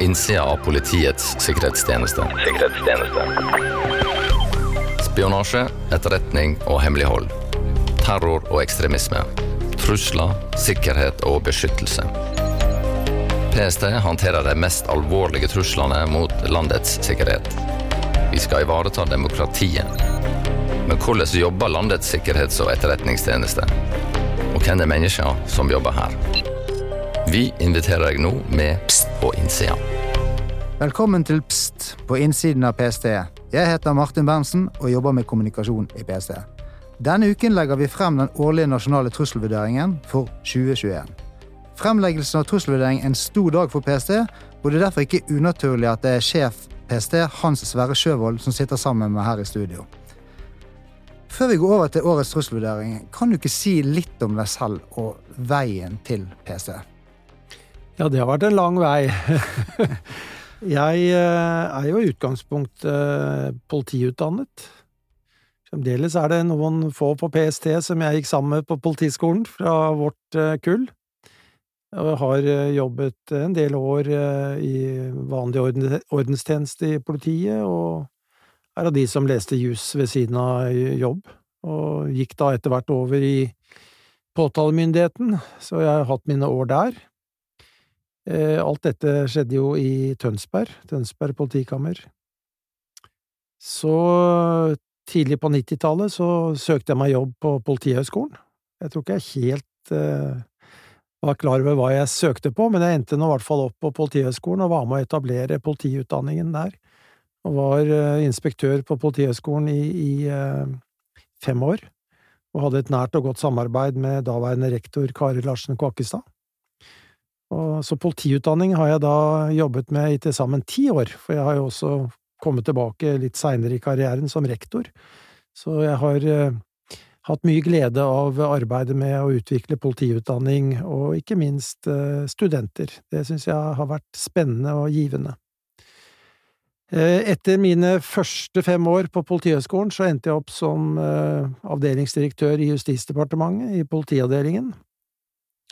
innsida av Politiets sikkerhetstjeneste. Spionasje, etterretning og hemmelighold. Terror og ekstremisme. Trusler, sikkerhet og beskyttelse. PST håndterer de mest alvorlige truslene mot landets sikkerhet. Vi skal ivareta demokratiet. Men hvordan jobber landets sikkerhets- og etterretningstjeneste? Og hvem er menneskene som jobber her? Vi inviterer deg nå med Pst på innsida. Velkommen til Pst på innsiden av PST. Jeg heter Martin Berntsen og jobber med kommunikasjon i PST. Denne uken legger vi frem den årlige nasjonale trusselvurderingen for 2021. Fremleggelsen av trusselvurdering er en stor dag for PST, og det er derfor ikke unaturlig at det er sjef PST, Hans Sverre Sjøvold, som sitter sammen med meg her i studio. Før vi går over til årets trusselvurdering, kan du ikke si litt om deg selv og veien til PST? Ja, det har vært en lang vei. jeg eh, er jo i utgangspunktet eh, politiutdannet. Fremdeles er det noen få på PST som jeg gikk sammen med på Politiskolen fra vårt eh, kull. Og har jobbet en del år i vanlig ordenstjeneste i politiet, og er av de som leste jus ved siden av jobb, og gikk da etter hvert over i påtalemyndigheten, så jeg har hatt mine år der. Alt dette skjedde jo i Tønsberg, Tønsberg politikammer. Så tidlig på nittitallet så søkte jeg meg jobb på Politihøgskolen. Jeg tror ikke jeg helt uh, var klar over hva jeg søkte på, men jeg endte nå i hvert fall opp på Politihøgskolen og var med å etablere politiutdanningen der. Og var uh, inspektør på Politihøgskolen i, i uh, fem år, og hadde et nært og godt samarbeid med daværende rektor Kari Larsen Kvakkestad. Og, så politiutdanning har jeg da jobbet med i til sammen ti år, for jeg har jo også kommet tilbake litt seinere i karrieren som rektor. Så jeg har eh, hatt mye glede av arbeidet med å utvikle politiutdanning, og ikke minst eh, studenter. Det syns jeg har vært spennende og givende. Eh, etter mine første fem år på Politihøgskolen så endte jeg opp som eh, avdelingsdirektør i Justisdepartementet, i politiavdelingen.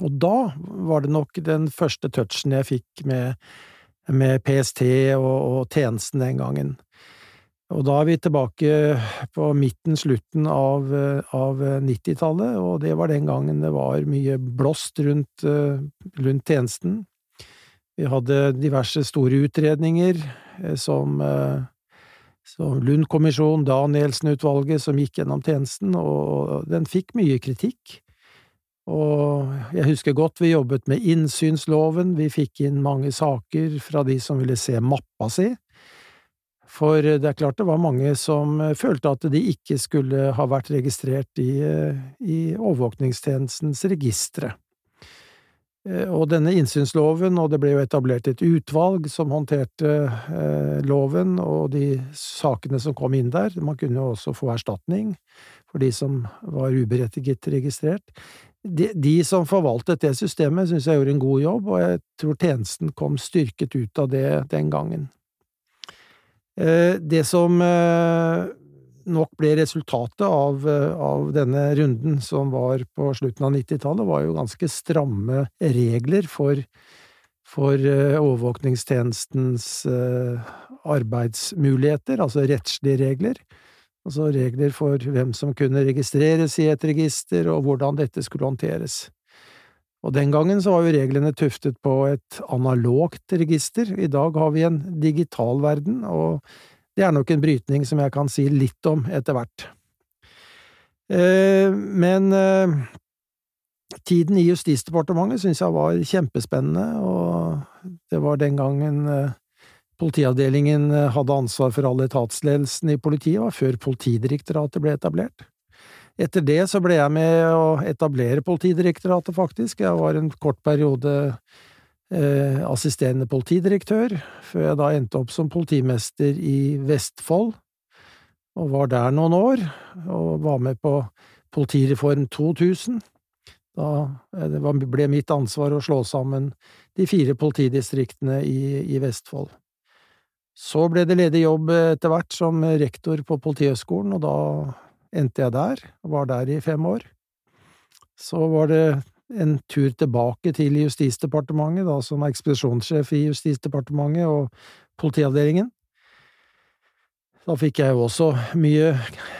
Og da var det nok den første touchen jeg fikk med med PST og, og tjenesten den gangen. Og da er vi tilbake på midten, slutten av, av 90-tallet, og det var den gangen det var mye blåst rundt, rundt tjenesten. Vi hadde diverse store utredninger, eh, som, eh, som Lund-kommisjonen, Danielsen-utvalget, som gikk gjennom tjenesten, og den fikk mye kritikk. Og jeg husker godt vi jobbet med innsynsloven, vi fikk inn mange saker fra de som ville se mappa si. For det er klart det var mange som følte at de ikke skulle ha vært registrert i, i overvåkningstjenestens registre. Og denne innsynsloven, og det ble jo etablert et utvalg som håndterte eh, loven og de sakene som kom inn der, man kunne jo også få erstatning for de som var uberettiget registrert de, de, som forvaltet det systemet, synes jeg gjorde en god jobb, og jeg tror tjenesten kom styrket ut av det den gangen. Eh, det som eh, nok ble resultatet av, eh, av, denne runden som var på slutten av 90-tallet, var jo ganske stramme regler for, for overvåkningstjenestens arbeidsmuligheter, altså rettslige regler altså regler for hvem som kunne registreres i et register, og hvordan dette skulle håndteres. Og den gangen så var jo reglene tuftet på et analogt register, i dag har vi en digital verden, og det er nok en brytning som jeg kan si litt om etter hvert. Eh, men eh, tiden i Justisdepartementet syns jeg var kjempespennende, og det var den gangen eh, Politiavdelingen eh, hadde ansvar for all etatsledelsen i politiet, var før Politidirektoratet ble etablert. Etter det så ble jeg med å etablere Politidirektoratet, faktisk. Jeg var en kort periode eh, assisterende politidirektør, før jeg da endte opp som politimester i Vestfold, og var der noen år, og var med på Politireform 2000. Da eh, det ble mitt ansvar å slå sammen de fire politidistriktene i, i Vestfold. Så ble det ledig jobb etter hvert som rektor på Politihøgskolen, og da endte jeg der, og var der i fem år. Så var det en tur tilbake til Justisdepartementet, da som ekspedisjonssjef i Justisdepartementet og politiavdelingen. Da fikk jeg jo også mye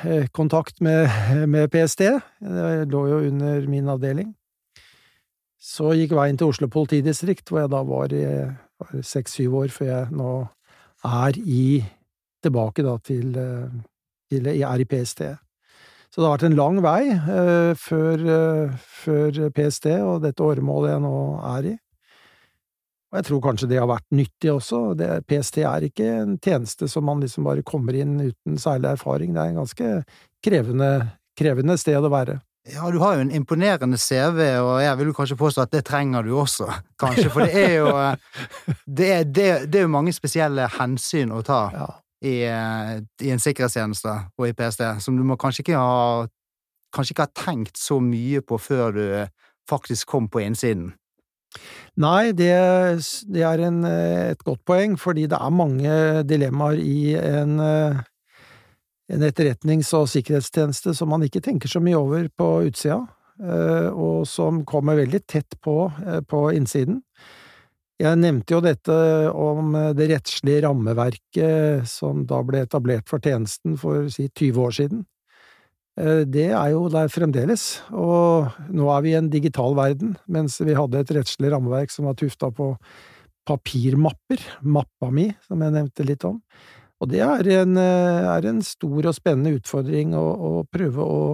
eh, kontakt med, med PST, det lå jo under min avdeling. Så gikk veien til Oslo politidistrikt, hvor jeg da var i seks–syv år, før jeg nå er i tilbake da til, eh, til er i PST. Så det har vært en lang vei uh, før, uh, før, PST og dette åremålet jeg nå er i. Og jeg tror kanskje det har vært nyttig også. Det, PST er ikke en tjeneste som man liksom bare kommer inn uten særlig erfaring. Det er en ganske krevende, krevende sted å være. Ja, du har jo en imponerende CV, og jeg vil jo kanskje påstå at det trenger du også, kanskje. For det er jo Det er, det, det er jo mange spesielle hensyn å ta ja. i, i, en sikkerhetstjeneste og i PST, som du må kanskje ikke ha Kanskje ikke ha tenkt så mye på før du faktisk kom på innsiden. Nei, det, det er en, et godt poeng, fordi det er mange dilemmaer i en, en etterretnings- og sikkerhetstjeneste som man ikke tenker så mye over på utsida, eh, og som kommer veldig tett på eh, på innsiden. Jeg nevnte jo dette om det rettslige rammeverket som da ble etablert for tjenesten for si 20 år siden. Eh, det er jo der fremdeles, og nå er vi i en digital verden, mens vi hadde et rettslig rammeverk som var tufta på papirmapper, mappa mi, som jeg nevnte litt om. Og det er en, eh, er en stor og spennende utfordring å, å prøve å,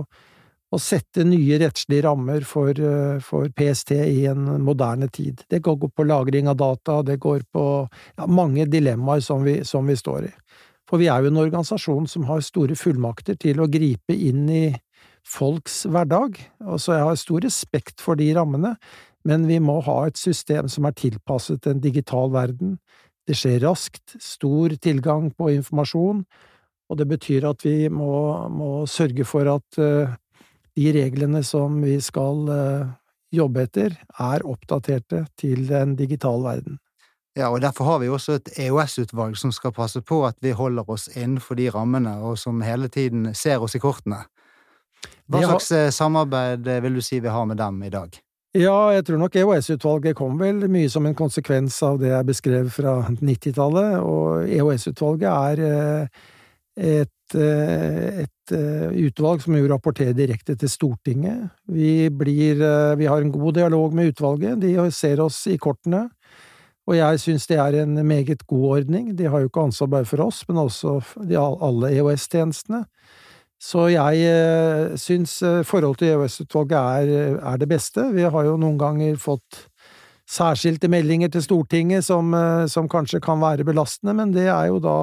å, sette nye rettslige rammer for, eh, for, PST i en moderne tid. Det går på lagring av data, det går på ja, mange dilemmaer som vi, som vi står i. For vi er jo en organisasjon som har store fullmakter til å gripe inn i folks hverdag, og så jeg har stor respekt for de rammene, men vi må ha et system som er tilpasset en digital verden. Det skjer raskt, stor tilgang på informasjon, og det betyr at vi må, må sørge for at uh, de reglene som vi skal uh, jobbe etter, er oppdaterte til den digitale verden. Ja, og Derfor har vi også et EOS-utvalg som skal passe på at vi holder oss innenfor de rammene, og som hele tiden ser oss i kortene. Hva slags. Eh, samarbeid eh, vil du si vi har med dem i dag? Ja, jeg tror nok EOS-utvalget kom vel mye som en konsekvens av det jeg beskrev fra 90-tallet, og EOS-utvalget er eh, et, et, utvalg som jo rapporterer direkte til Stortinget. Vi, blir, vi har en god dialog med utvalget, de ser oss i kortene. Og jeg synes det er en meget god ordning. De har jo ikke ansvar bare for oss, men også alle EOS-tjenestene. Så jeg eh, syns eh, forholdet til EOS-utvalget er, er, det beste. Vi har jo noen ganger fått særskilte meldinger til Stortinget som, eh, som kanskje kan være belastende, men det er jo da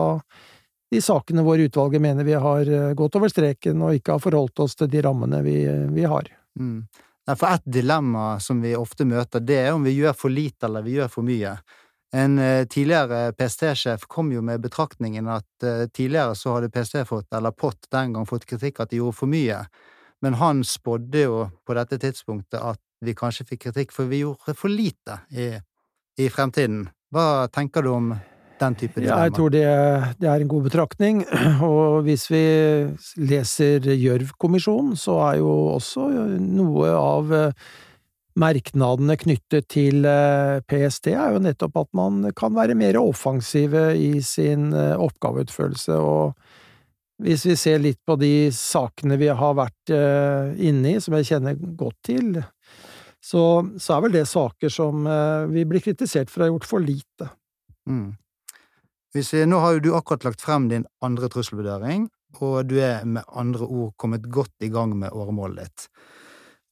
de sakene hvor utvalget mener vi har gått over streken og ikke har forholdt oss til de rammene vi, vi har. Mm. For et dilemma som vi ofte møter, det er om vi gjør for lite eller vi gjør for mye. En eh, tidligere PST-sjef kom jo med betraktningen at eh, tidligere så hadde PST fått, eller POT den gang, fått kritikk at de gjorde for mye, men han spådde jo på dette tidspunktet at vi kanskje fikk kritikk for vi gjorde for lite i, i fremtiden. Hva tenker du om den type dilemma? Jeg tror det, det, er en god betraktning, og hvis vi leser Gjørv-kommisjonen, så er jo også noe av eh, merknadene knyttet til eh, PST er jo nettopp at man kan være mer offensive i sin eh, oppgaveutførelse, og hvis vi ser litt på de sakene vi har vært inne i, som jeg kjenner godt til, så, så er vel det saker som vi blir kritisert for å ha gjort for lite. Mm. Vi, nå har jo du akkurat lagt frem din andre trusselvurdering, og du er med andre ord kommet godt i gang med åremålet ditt.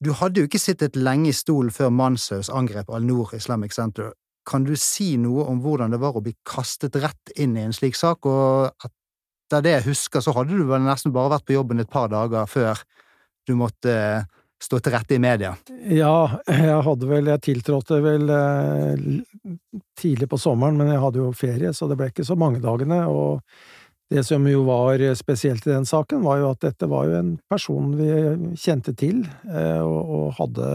Du hadde jo ikke sittet lenge i stolen før Manshaus angrep Al-Noor Islamic Center. Kan du si noe om hvordan det var å bli kastet rett inn i en slik sak, og etter det jeg husker, så hadde du vel nesten bare vært på jobben et par dager før du måtte stå til rette i media? Ja, jeg hadde vel Jeg tiltrådte vel eh, tidlig på sommeren, men jeg hadde jo ferie, så det ble ikke så mange dagene. Og det som jo var spesielt i den saken, var jo at dette var jo en person vi kjente til, eh, og, hadde,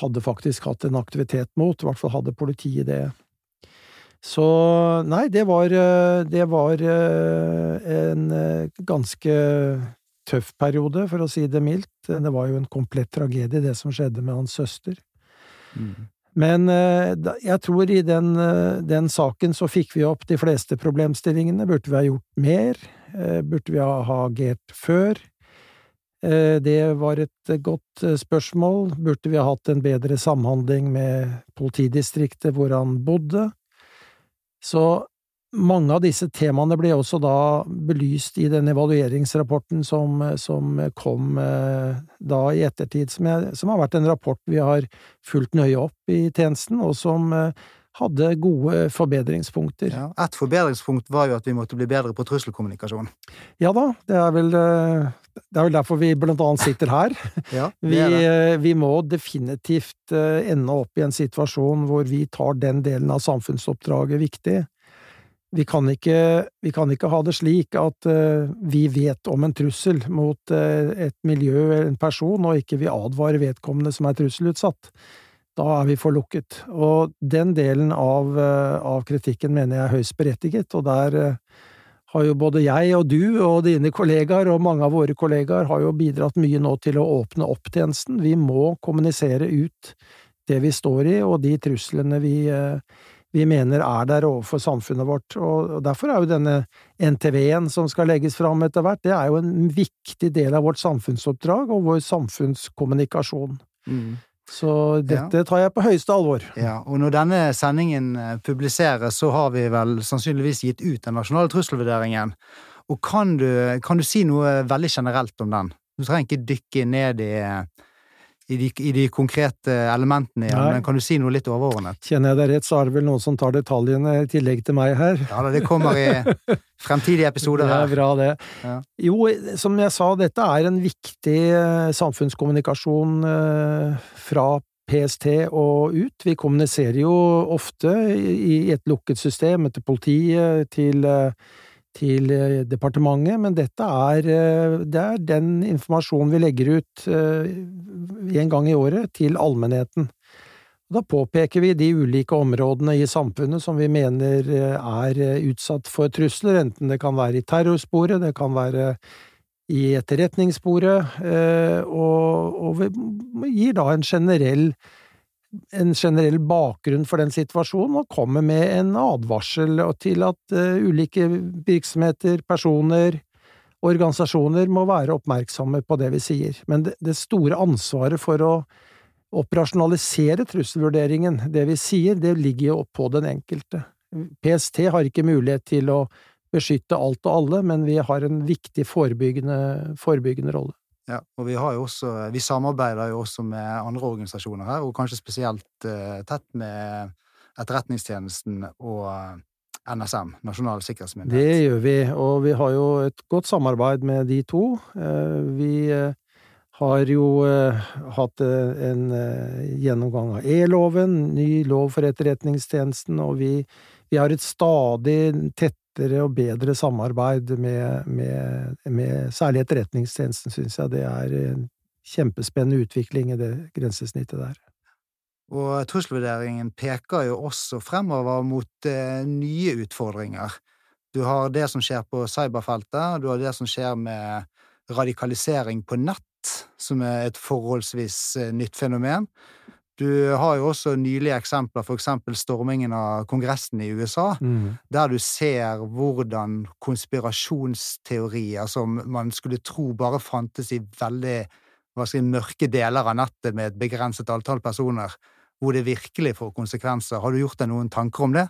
hadde faktisk hatt en aktivitet mot. I hvert fall hadde politiet det. Så nei, det var, det var en ganske tøff periode, for å si det mildt. Det var jo en komplett tragedie, det som skjedde med hans søster. Mm. Men jeg tror i den, den, saken så fikk vi opp de fleste problemstillingene. Burde vi ha gjort mer? Burde vi ha agert før? Det var et godt spørsmål. Burde vi ha hatt en bedre samhandling med politidistriktet hvor han bodde? Så mange av disse temaene ble også da belyst i den evalueringsrapporten som, som kom eh, da i ettertid, som, jeg, som, har vært en rapport vi har fulgt nøye opp i tjenesten, og som eh, hadde gode forbedringspunkter. Ja, et forbedringspunkt var jo at vi måtte bli bedre på trusselkommunikasjon. Ja da, det er vel, eh, det er vel derfor vi blant annet sitter her. ja, vi, vi, må definitivt ende opp i en situasjon hvor vi tar den delen av samfunnsoppdraget viktig. Vi kan, ikke, vi kan ikke, ha det slik at uh, vi vet om en trussel mot uh, et miljø eller en person, og ikke vi advarer vedkommende som er trusselutsatt. Da er vi for lukket. Og den delen av, uh, av kritikken mener jeg er høyst berettiget, og der har jo både jeg og du og dine kollegaer og mange av våre kollegaer har jo bidratt mye nå til å åpne opp tjenesten. Vi må kommunisere ut det vi står i, og de truslene vi, vi mener er der overfor samfunnet vårt. Og derfor er jo denne NTV-en som skal legges fram etter hvert, det er jo en viktig del av vårt samfunnsoppdrag og vår samfunnskommunikasjon. Mm. Så dette tar jeg på høyeste alvor. Ja, og når denne sendingen eh, publiseres, så har vi vel sannsynligvis gitt ut den nasjonale trusselvurderingen. Og kan du, kan du si noe veldig generelt om den? Du trenger ikke dykke ned i i de, i de, konkrete elementene igjen, men kan du si noe litt overordnet? Kjenner jeg deg rett, så er det vel noen som tar detaljene i tillegg til meg her. Ja, det kommer i fremtidige episoder her. Det er bra, det. Ja. Jo, som jeg sa, dette er en viktig eh, samfunnskommunikasjon eh, fra PST og ut. Vi kommuniserer jo ofte i et lukket system, etter politiet, til eh, til eh, departementet, men dette er, eh, det er den informasjonen vi legger ut eh, en gang i året til allmennheten. Da påpeker vi de ulike områdene i samfunnet som vi mener er utsatt for trusler, enten det kan være i terrorsporet, det kan være i etterretningssporet, og, og vi gir da en generell en generell bakgrunn for den situasjonen, og kommer med en advarsel til at uh, ulike virksomheter, personer, organisasjoner må være oppmerksomme på det vi sier. Men det store ansvaret for å operasjonalisere trusselvurderingen, det vi sier, det ligger jo på den enkelte. PST har ikke mulighet til å beskytte alt og alle, men vi har en viktig forebyggende, forebyggende rolle. Ja, og vi, har jo også, vi samarbeider jo også med andre organisasjoner her, og kanskje spesielt uh, tett med Etterretningstjenesten og eh, NSM, Nasjonal sikkerhetsmyndighet. Det gjør vi, og vi har jo et godt samarbeid med de to. Uh, vi har jo hatt en gjennomgang av E-loven, ny lov for Etterretningstjenesten, og vi, vi har et stadig tett tettere og bedre samarbeid med, med, med særlig Etterretningstjenesten, syns jeg det er en kjempespennende utvikling i det grensesnittet der. Og trusselvurderingen peker jo også fremover mot eh, nye utfordringer. Du har det som skjer på cyberfeltet, du har det som skjer med radikalisering på nett, som er et forholdsvis eh, nytt fenomen. Du har jo også nylige eksempler, eksempel stormingen av Kongressen i USA, mm. der du ser hvordan konspirasjonsteorier som man skulle tro bare fantes i veldig jeg, mørke deler av nettet med et begrenset antall personer, hvor det virkelig får konsekvenser. Har du gjort deg noen tanker om det?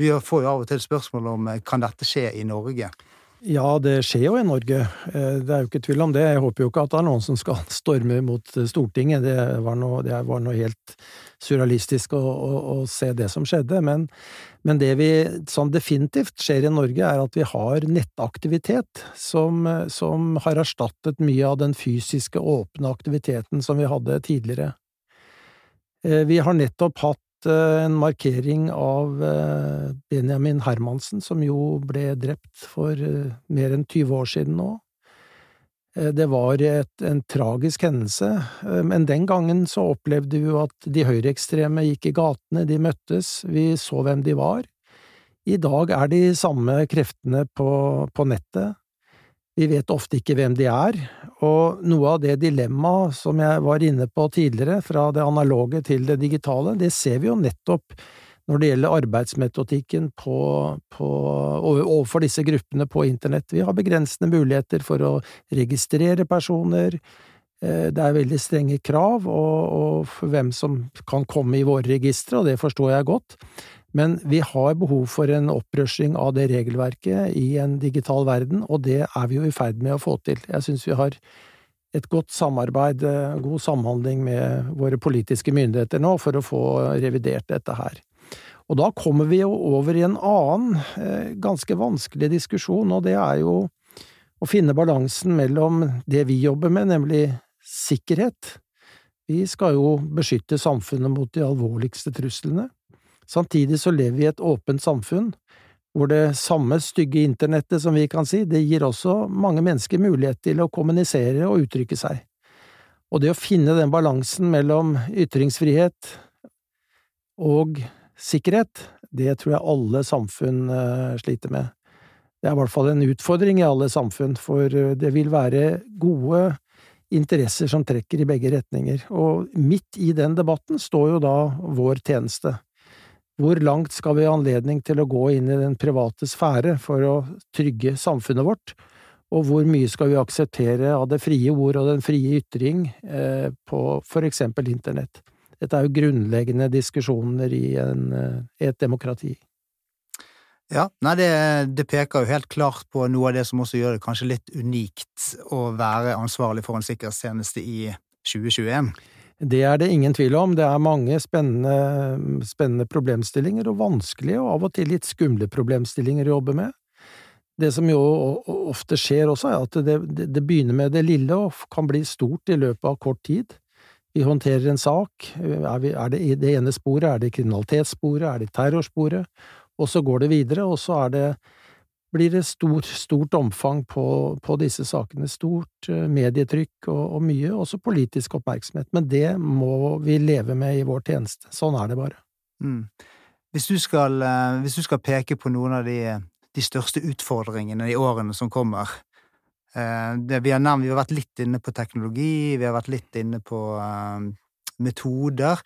Vi får jo av og til spørsmål om kan dette skje i Norge? Ja, det skjer jo i Norge. Eh, det er jo ikke tvil om det. Jeg håper jo ikke at det er noen som skal storme mot eh, Stortinget. Det var noe, det var noe helt surrealistisk å, å, å, se det som skjedde. Men, men, det vi, sånn definitivt skjer i Norge, er at vi har nettaktivitet som, som har erstattet mye av den fysiske, åpne aktiviteten som vi hadde tidligere. Eh, vi har nettopp hatt en markering av eh, Benjamin Hermansen, som jo ble drept for eh, mer enn 20 år siden nå. Det var et, en tragisk hendelse, men den gangen så opplevde vi jo at de høyreekstreme gikk i gatene, de møttes, vi så hvem de var. I dag er de samme kreftene på, på nettet. Vi vet ofte ikke hvem de er, og noe av det dilemmaet som jeg var inne på tidligere, fra det analoge til det digitale, det ser vi jo nettopp når det gjelder arbeidsmetodikken på, på, overfor disse gruppene på internett. Vi har begrensende muligheter for å registrere personer, eh, det er veldig strenge krav og, og for hvem som kan komme i våre registre, og det forstår jeg godt. Men vi har behov for en opprushing av det regelverket i en digital verden, og det er vi jo i ferd med å få til. Jeg synes vi har et godt samarbeid, eh, god samhandling med våre politiske myndigheter nå for å få revidert dette her. Og da kommer vi jo over i en annen, eh, ganske vanskelig diskusjon, og det er jo å finne balansen mellom det vi jobber med, nemlig sikkerhet. Vi skal jo beskytte samfunnet mot de alvorligste truslene. Samtidig så lever vi i et åpent samfunn, hvor det samme stygge internettet, som vi kan si, det gir også mange mennesker mulighet til å kommunisere og uttrykke seg. Og det å finne den balansen mellom ytringsfrihet og sikkerhet, det tror jeg alle samfunn uh, sliter med. Det er i hvert fall en utfordring i alle samfunn, for uh, det vil være gode interesser som trekker i begge retninger, og midt i den debatten står jo da vår tjeneste. Hvor langt skal vi ha anledning til å gå inn i den private sfære for å trygge samfunnet vårt, og hvor mye skal vi akseptere av det frie ord og den frie ytring eh, på for eksempel internett? Dette er jo grunnleggende diskusjoner i, en, eh, i et demokrati. Ja, nei, det, det, peker jo helt klart på noe av det som også gjør det kanskje litt unikt å være ansvarlig for en sikkerhetstjeneste i 2021. Det er det ingen tvil om. Det er mange spennende, spennende problemstillinger, og vanskelige og av og til litt skumle problemstillinger å jobbe med. Det som jo ofte skjer også, er at det, det, begynner med det lille og kan bli stort i løpet av kort tid. Vi håndterer en sak, er, vi, er det i det ene sporet, er det kriminalitetssporet, er det terrorsporet, og så går det videre, og så er det blir det stort, stort omfang på, på, disse sakene. Stort eh, medietrykk og, og, mye, også politisk oppmerksomhet. Men det må vi leve med i vår tjeneste. Sånn er det bare. Mm. Hvis, du skal, eh, hvis, du skal, peke på noen av de, de største utfordringene i årene som kommer eh, det vi, har nevnt, vi har vært litt inne på teknologi, vi har vært litt inne på metoder.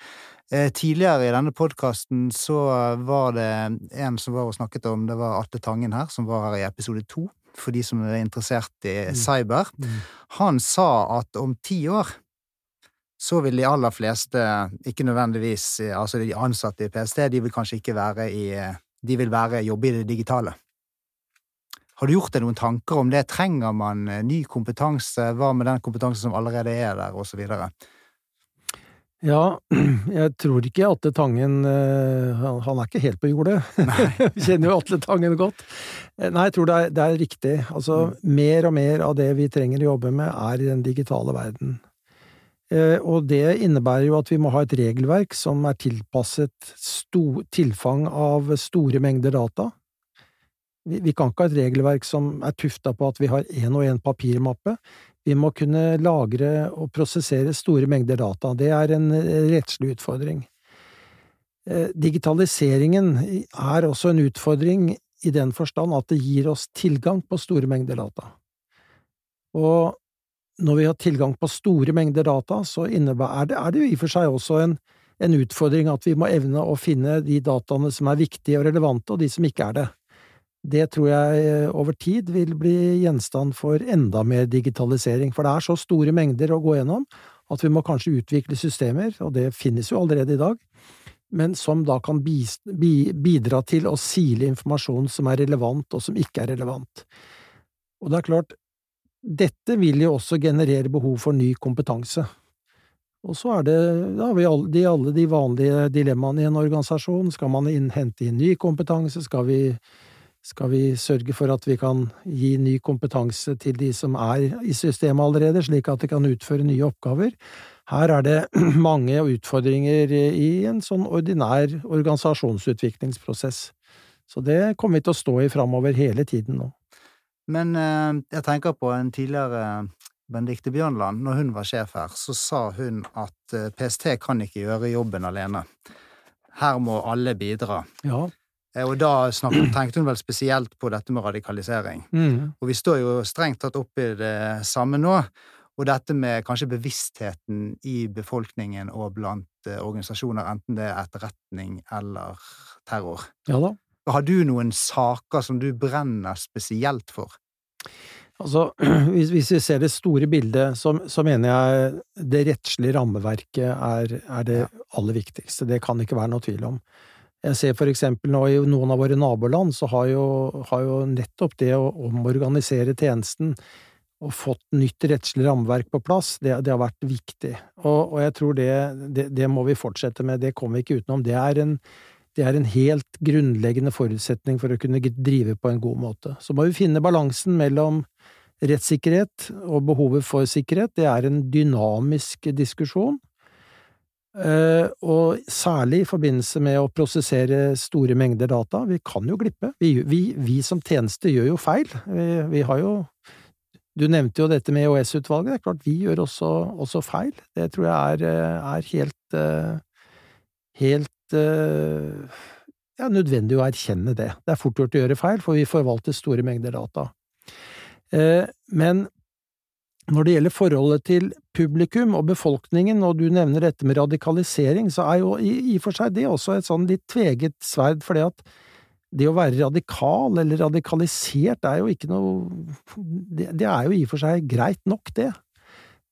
Eh, tidligere i denne podkasten så var det en som var og snakket om Det var Atle Tangen her, som var her i episode to, for de som er interessert i mm. cyber. Mm. Han sa at om ti år så vil de aller fleste, ikke nødvendigvis altså de ansatte i PST, de vil kanskje ikke være i De vil være jobbe i det digitale. Har du gjort deg noen tanker om det? Trenger man eh, ny kompetanse? Hva med den kompetansen som allerede er der, og så videre? Ja, jeg tror ikke Atle Tangen eh, Han er ikke helt på jordet. Kjenner jo Atle Tangen godt. Eh, nei, jeg tror det er, det er riktig. Altså, mm. mer og mer av det vi trenger å jobbe med, er i den digitale verden. Eh, og det innebærer jo at vi må ha et regelverk som er tilpasset tilfang av store mengder data. Vi, vi kan ikke ha et regelverk som er tufta på at vi har én og én papirmappe. Vi må kunne lagre og prosessere store mengder data. Det er en eh, rettslig utfordring. Eh, digitaliseringen er også en utfordring i den forstand at det gir oss tilgang på store mengder data. Og når vi har tilgang på store mengder data, så er det, er det jo i og for seg også en, en utfordring at vi må evne å finne de dataene som er viktige og relevante, og de som ikke er det. Det tror jeg eh, over tid vil bli gjenstand for enda mer digitalisering, for det er så store mengder å gå gjennom at vi må kanskje utvikle systemer, og det finnes jo allerede i dag, men som da kan bidra til å sile informasjon som er relevant og som ikke er relevant. Og det er klart, dette vil jo også generere behov for ny kompetanse. Og så er det, da har vi alle de, alle de vanlige dilemmaene i en organisasjon. Skal man hente inn ny kompetanse? Skal vi skal vi sørge for at vi kan gi ny kompetanse til de som er i systemet allerede, slik at de kan utføre nye oppgaver. Her er det mange utfordringer i en sånn ordinær organisasjonsutviklingsprosess. Så det kommer vi til å stå i framover hele tiden nå. Men eh, jeg tenker på en tidligere Benedicte Bjørnland. Når hun var sjef her, så sa hun at eh, PST kan ikke gjøre jobben alene. Her må alle bidra. Ja. Eh, Og da snakket, tenkte hun vel spesielt på dette med radikalisering. Mm. Og vi står jo strengt tatt oppi det samme nå. Og dette med kanskje bevisstheten i befolkningen og blant eh, organisasjoner, enten det er etterretning eller terror. Ja da. Har du noen saker som du brenner spesielt for? Altså, hvis, hvis vi ser det store bildet, så, så mener jeg det rettslige rammeverket er, er det aller viktigste. Det kan ikke være noe tvil om. Jeg ser for eksempel nå i noen av våre naboland så har jo, har jo nettopp det å omorganisere tjenesten og fått nytt rettslig rammeverk på plass, det, det har vært viktig. Og, og jeg tror det, det, det må vi fortsette med, det kommer vi ikke utenom. Det er, en, det er en helt grunnleggende forutsetning for å kunne drive på en god måte. Så må vi finne balansen mellom rettssikkerhet og behovet for sikkerhet. Det er en dynamisk diskusjon. Eh, og særlig i forbindelse med å prosessere store mengder data. Vi kan jo glippe. Vi, vi, vi som tjeneste gjør jo feil. Vi, vi har jo Du nevnte jo dette med EOS-utvalget. Det er klart vi gjør også, også feil. Det tror jeg er, er helt eh, helt ja, nødvendig å erkjenne det. Det er fort gjort å gjøre feil, for vi forvalter store mengder data. Eh, men når det gjelder forholdet til publikum og befolkningen, og du nevner dette med radikalisering, så er jo i, og for seg det også et sånn litt tveget sverd, fordi at det å være radikal eller radikalisert er jo ikke noe det, det er jo i for seg greit nok, det.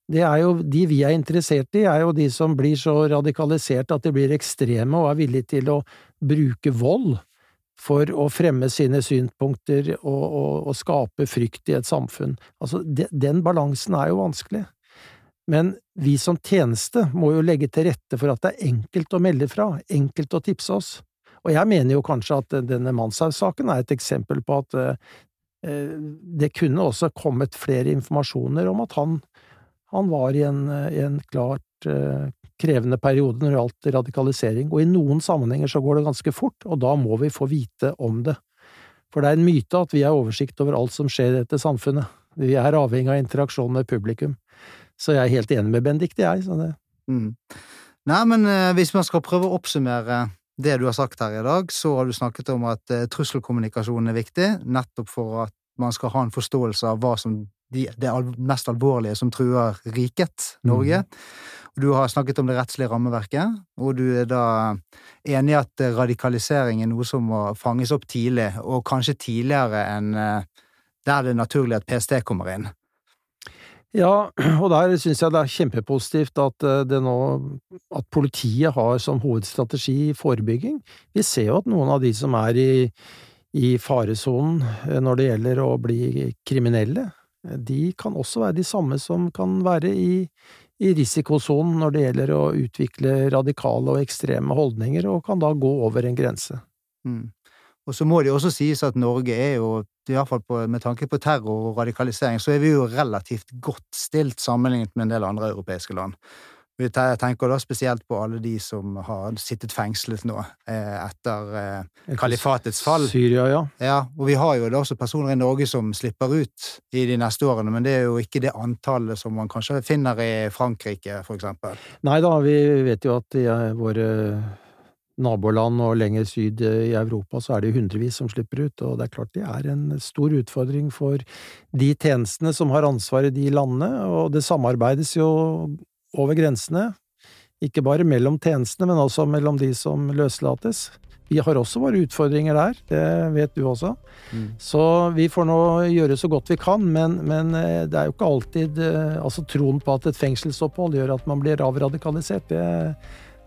Det er jo De vi er interessert i, er jo de som blir så radikalisert at de blir ekstreme og er villige til å bruke vold for å fremme sine synspunkter og, og, og skape frykt i et samfunn. Altså, de, den balansen er jo vanskelig. Men vi som tjeneste må jo legge til rette for at det er enkelt å melde fra, enkelt å tipse oss. Og jeg mener jo kanskje at denne Manshaus-saken er et eksempel på at eh, det kunne også kommet flere informasjoner om at han, han var i en, i en klart eh, krevende periode når det gjaldt radikalisering, og i noen sammenhenger så går det ganske fort, og da må vi få vite om det. For det er en myte at vi har oversikt over alt som skjer i dette samfunnet. Vi er avhengig av interaksjon med publikum. Så jeg er helt enig med Benedicte, jeg. Så det. Mm. Nei, men eh, hvis man skal prøve å oppsummere det du har sagt her i dag, så har du snakket om at eh, trusselkommunikasjon er viktig, nettopp for at man skal ha en forståelse av hva som de, det al mest alvorlige som truer riket, Norge. Du har snakket om det rettslige rammeverket, og du er da enig i at radikalisering er noe som må fanges opp tidlig, og kanskje tidligere enn eh, der det er naturlig at PST kommer inn. Ja, og der syns jeg det er kjempepositivt at eh, det nå at politiet har som hovedstrategi forebygging. Vi ser jo at noen av de som er i, i faresonen eh, når det gjelder å bli kriminelle, eh, de kan også være de samme som kan være i, i risikosonen når det gjelder å utvikle radikale og ekstreme holdninger, og kan da gå over en grense. Mm. Og så må det også sies at Norge er jo, i hvert fall med tanke på terror og radikalisering, så er vi jo relativt godt stilt sammenlignet med en del andre europeiske land. Vi tenker da spesielt på alle de som har sittet fengslet nå eh, etter eh, kalifatets fall. Syria, ja. Ja, og vi har jo da også personer i Norge som slipper ut i de neste årene, men det er jo ikke det antallet som man kanskje finner i Frankrike, for eksempel. Nei da, vi vet jo at i våre naboland og lenger syd i Europa så er det hundrevis som slipper ut, og det er klart det er en stor utfordring for de tjenestene som har ansvar i de landene, og det samarbeides jo over grensene, ikke bare mellom tjenestene, men også mellom de som løslates. Vi har også våre utfordringer der, det vet du også. Mm. Så vi får nå gjøre så godt vi kan, men, men det er jo ikke alltid Altså troen på at et fengselsopphold gjør at man blir avradikalisert, det,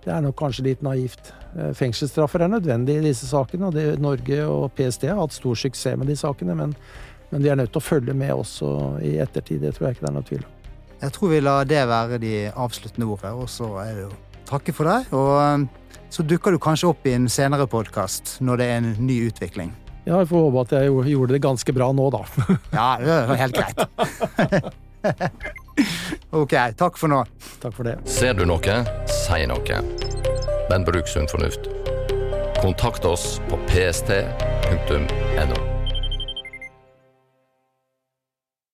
det er nok kanskje litt naivt. Fengselsstraffer er nødvendig i disse sakene, og det, Norge og PST har hatt stor suksess med de sakene, men, men de er nødt til å følge med også i ettertid, det tror jeg ikke det er noe tvil om. Jeg tror vi lar det være de avsluttende ordene, og så er det jo takke for deg. Og så dukker du kanskje opp i en senere podkast når det er en ny utvikling. Ja, jeg får håpe at jeg gjorde det ganske bra nå, da. ja, det var helt greit. ok, takk for nå. Takk for det. Ser du noe, si noe. Men bruk sunn fornuft. Kontakt oss på pst.no.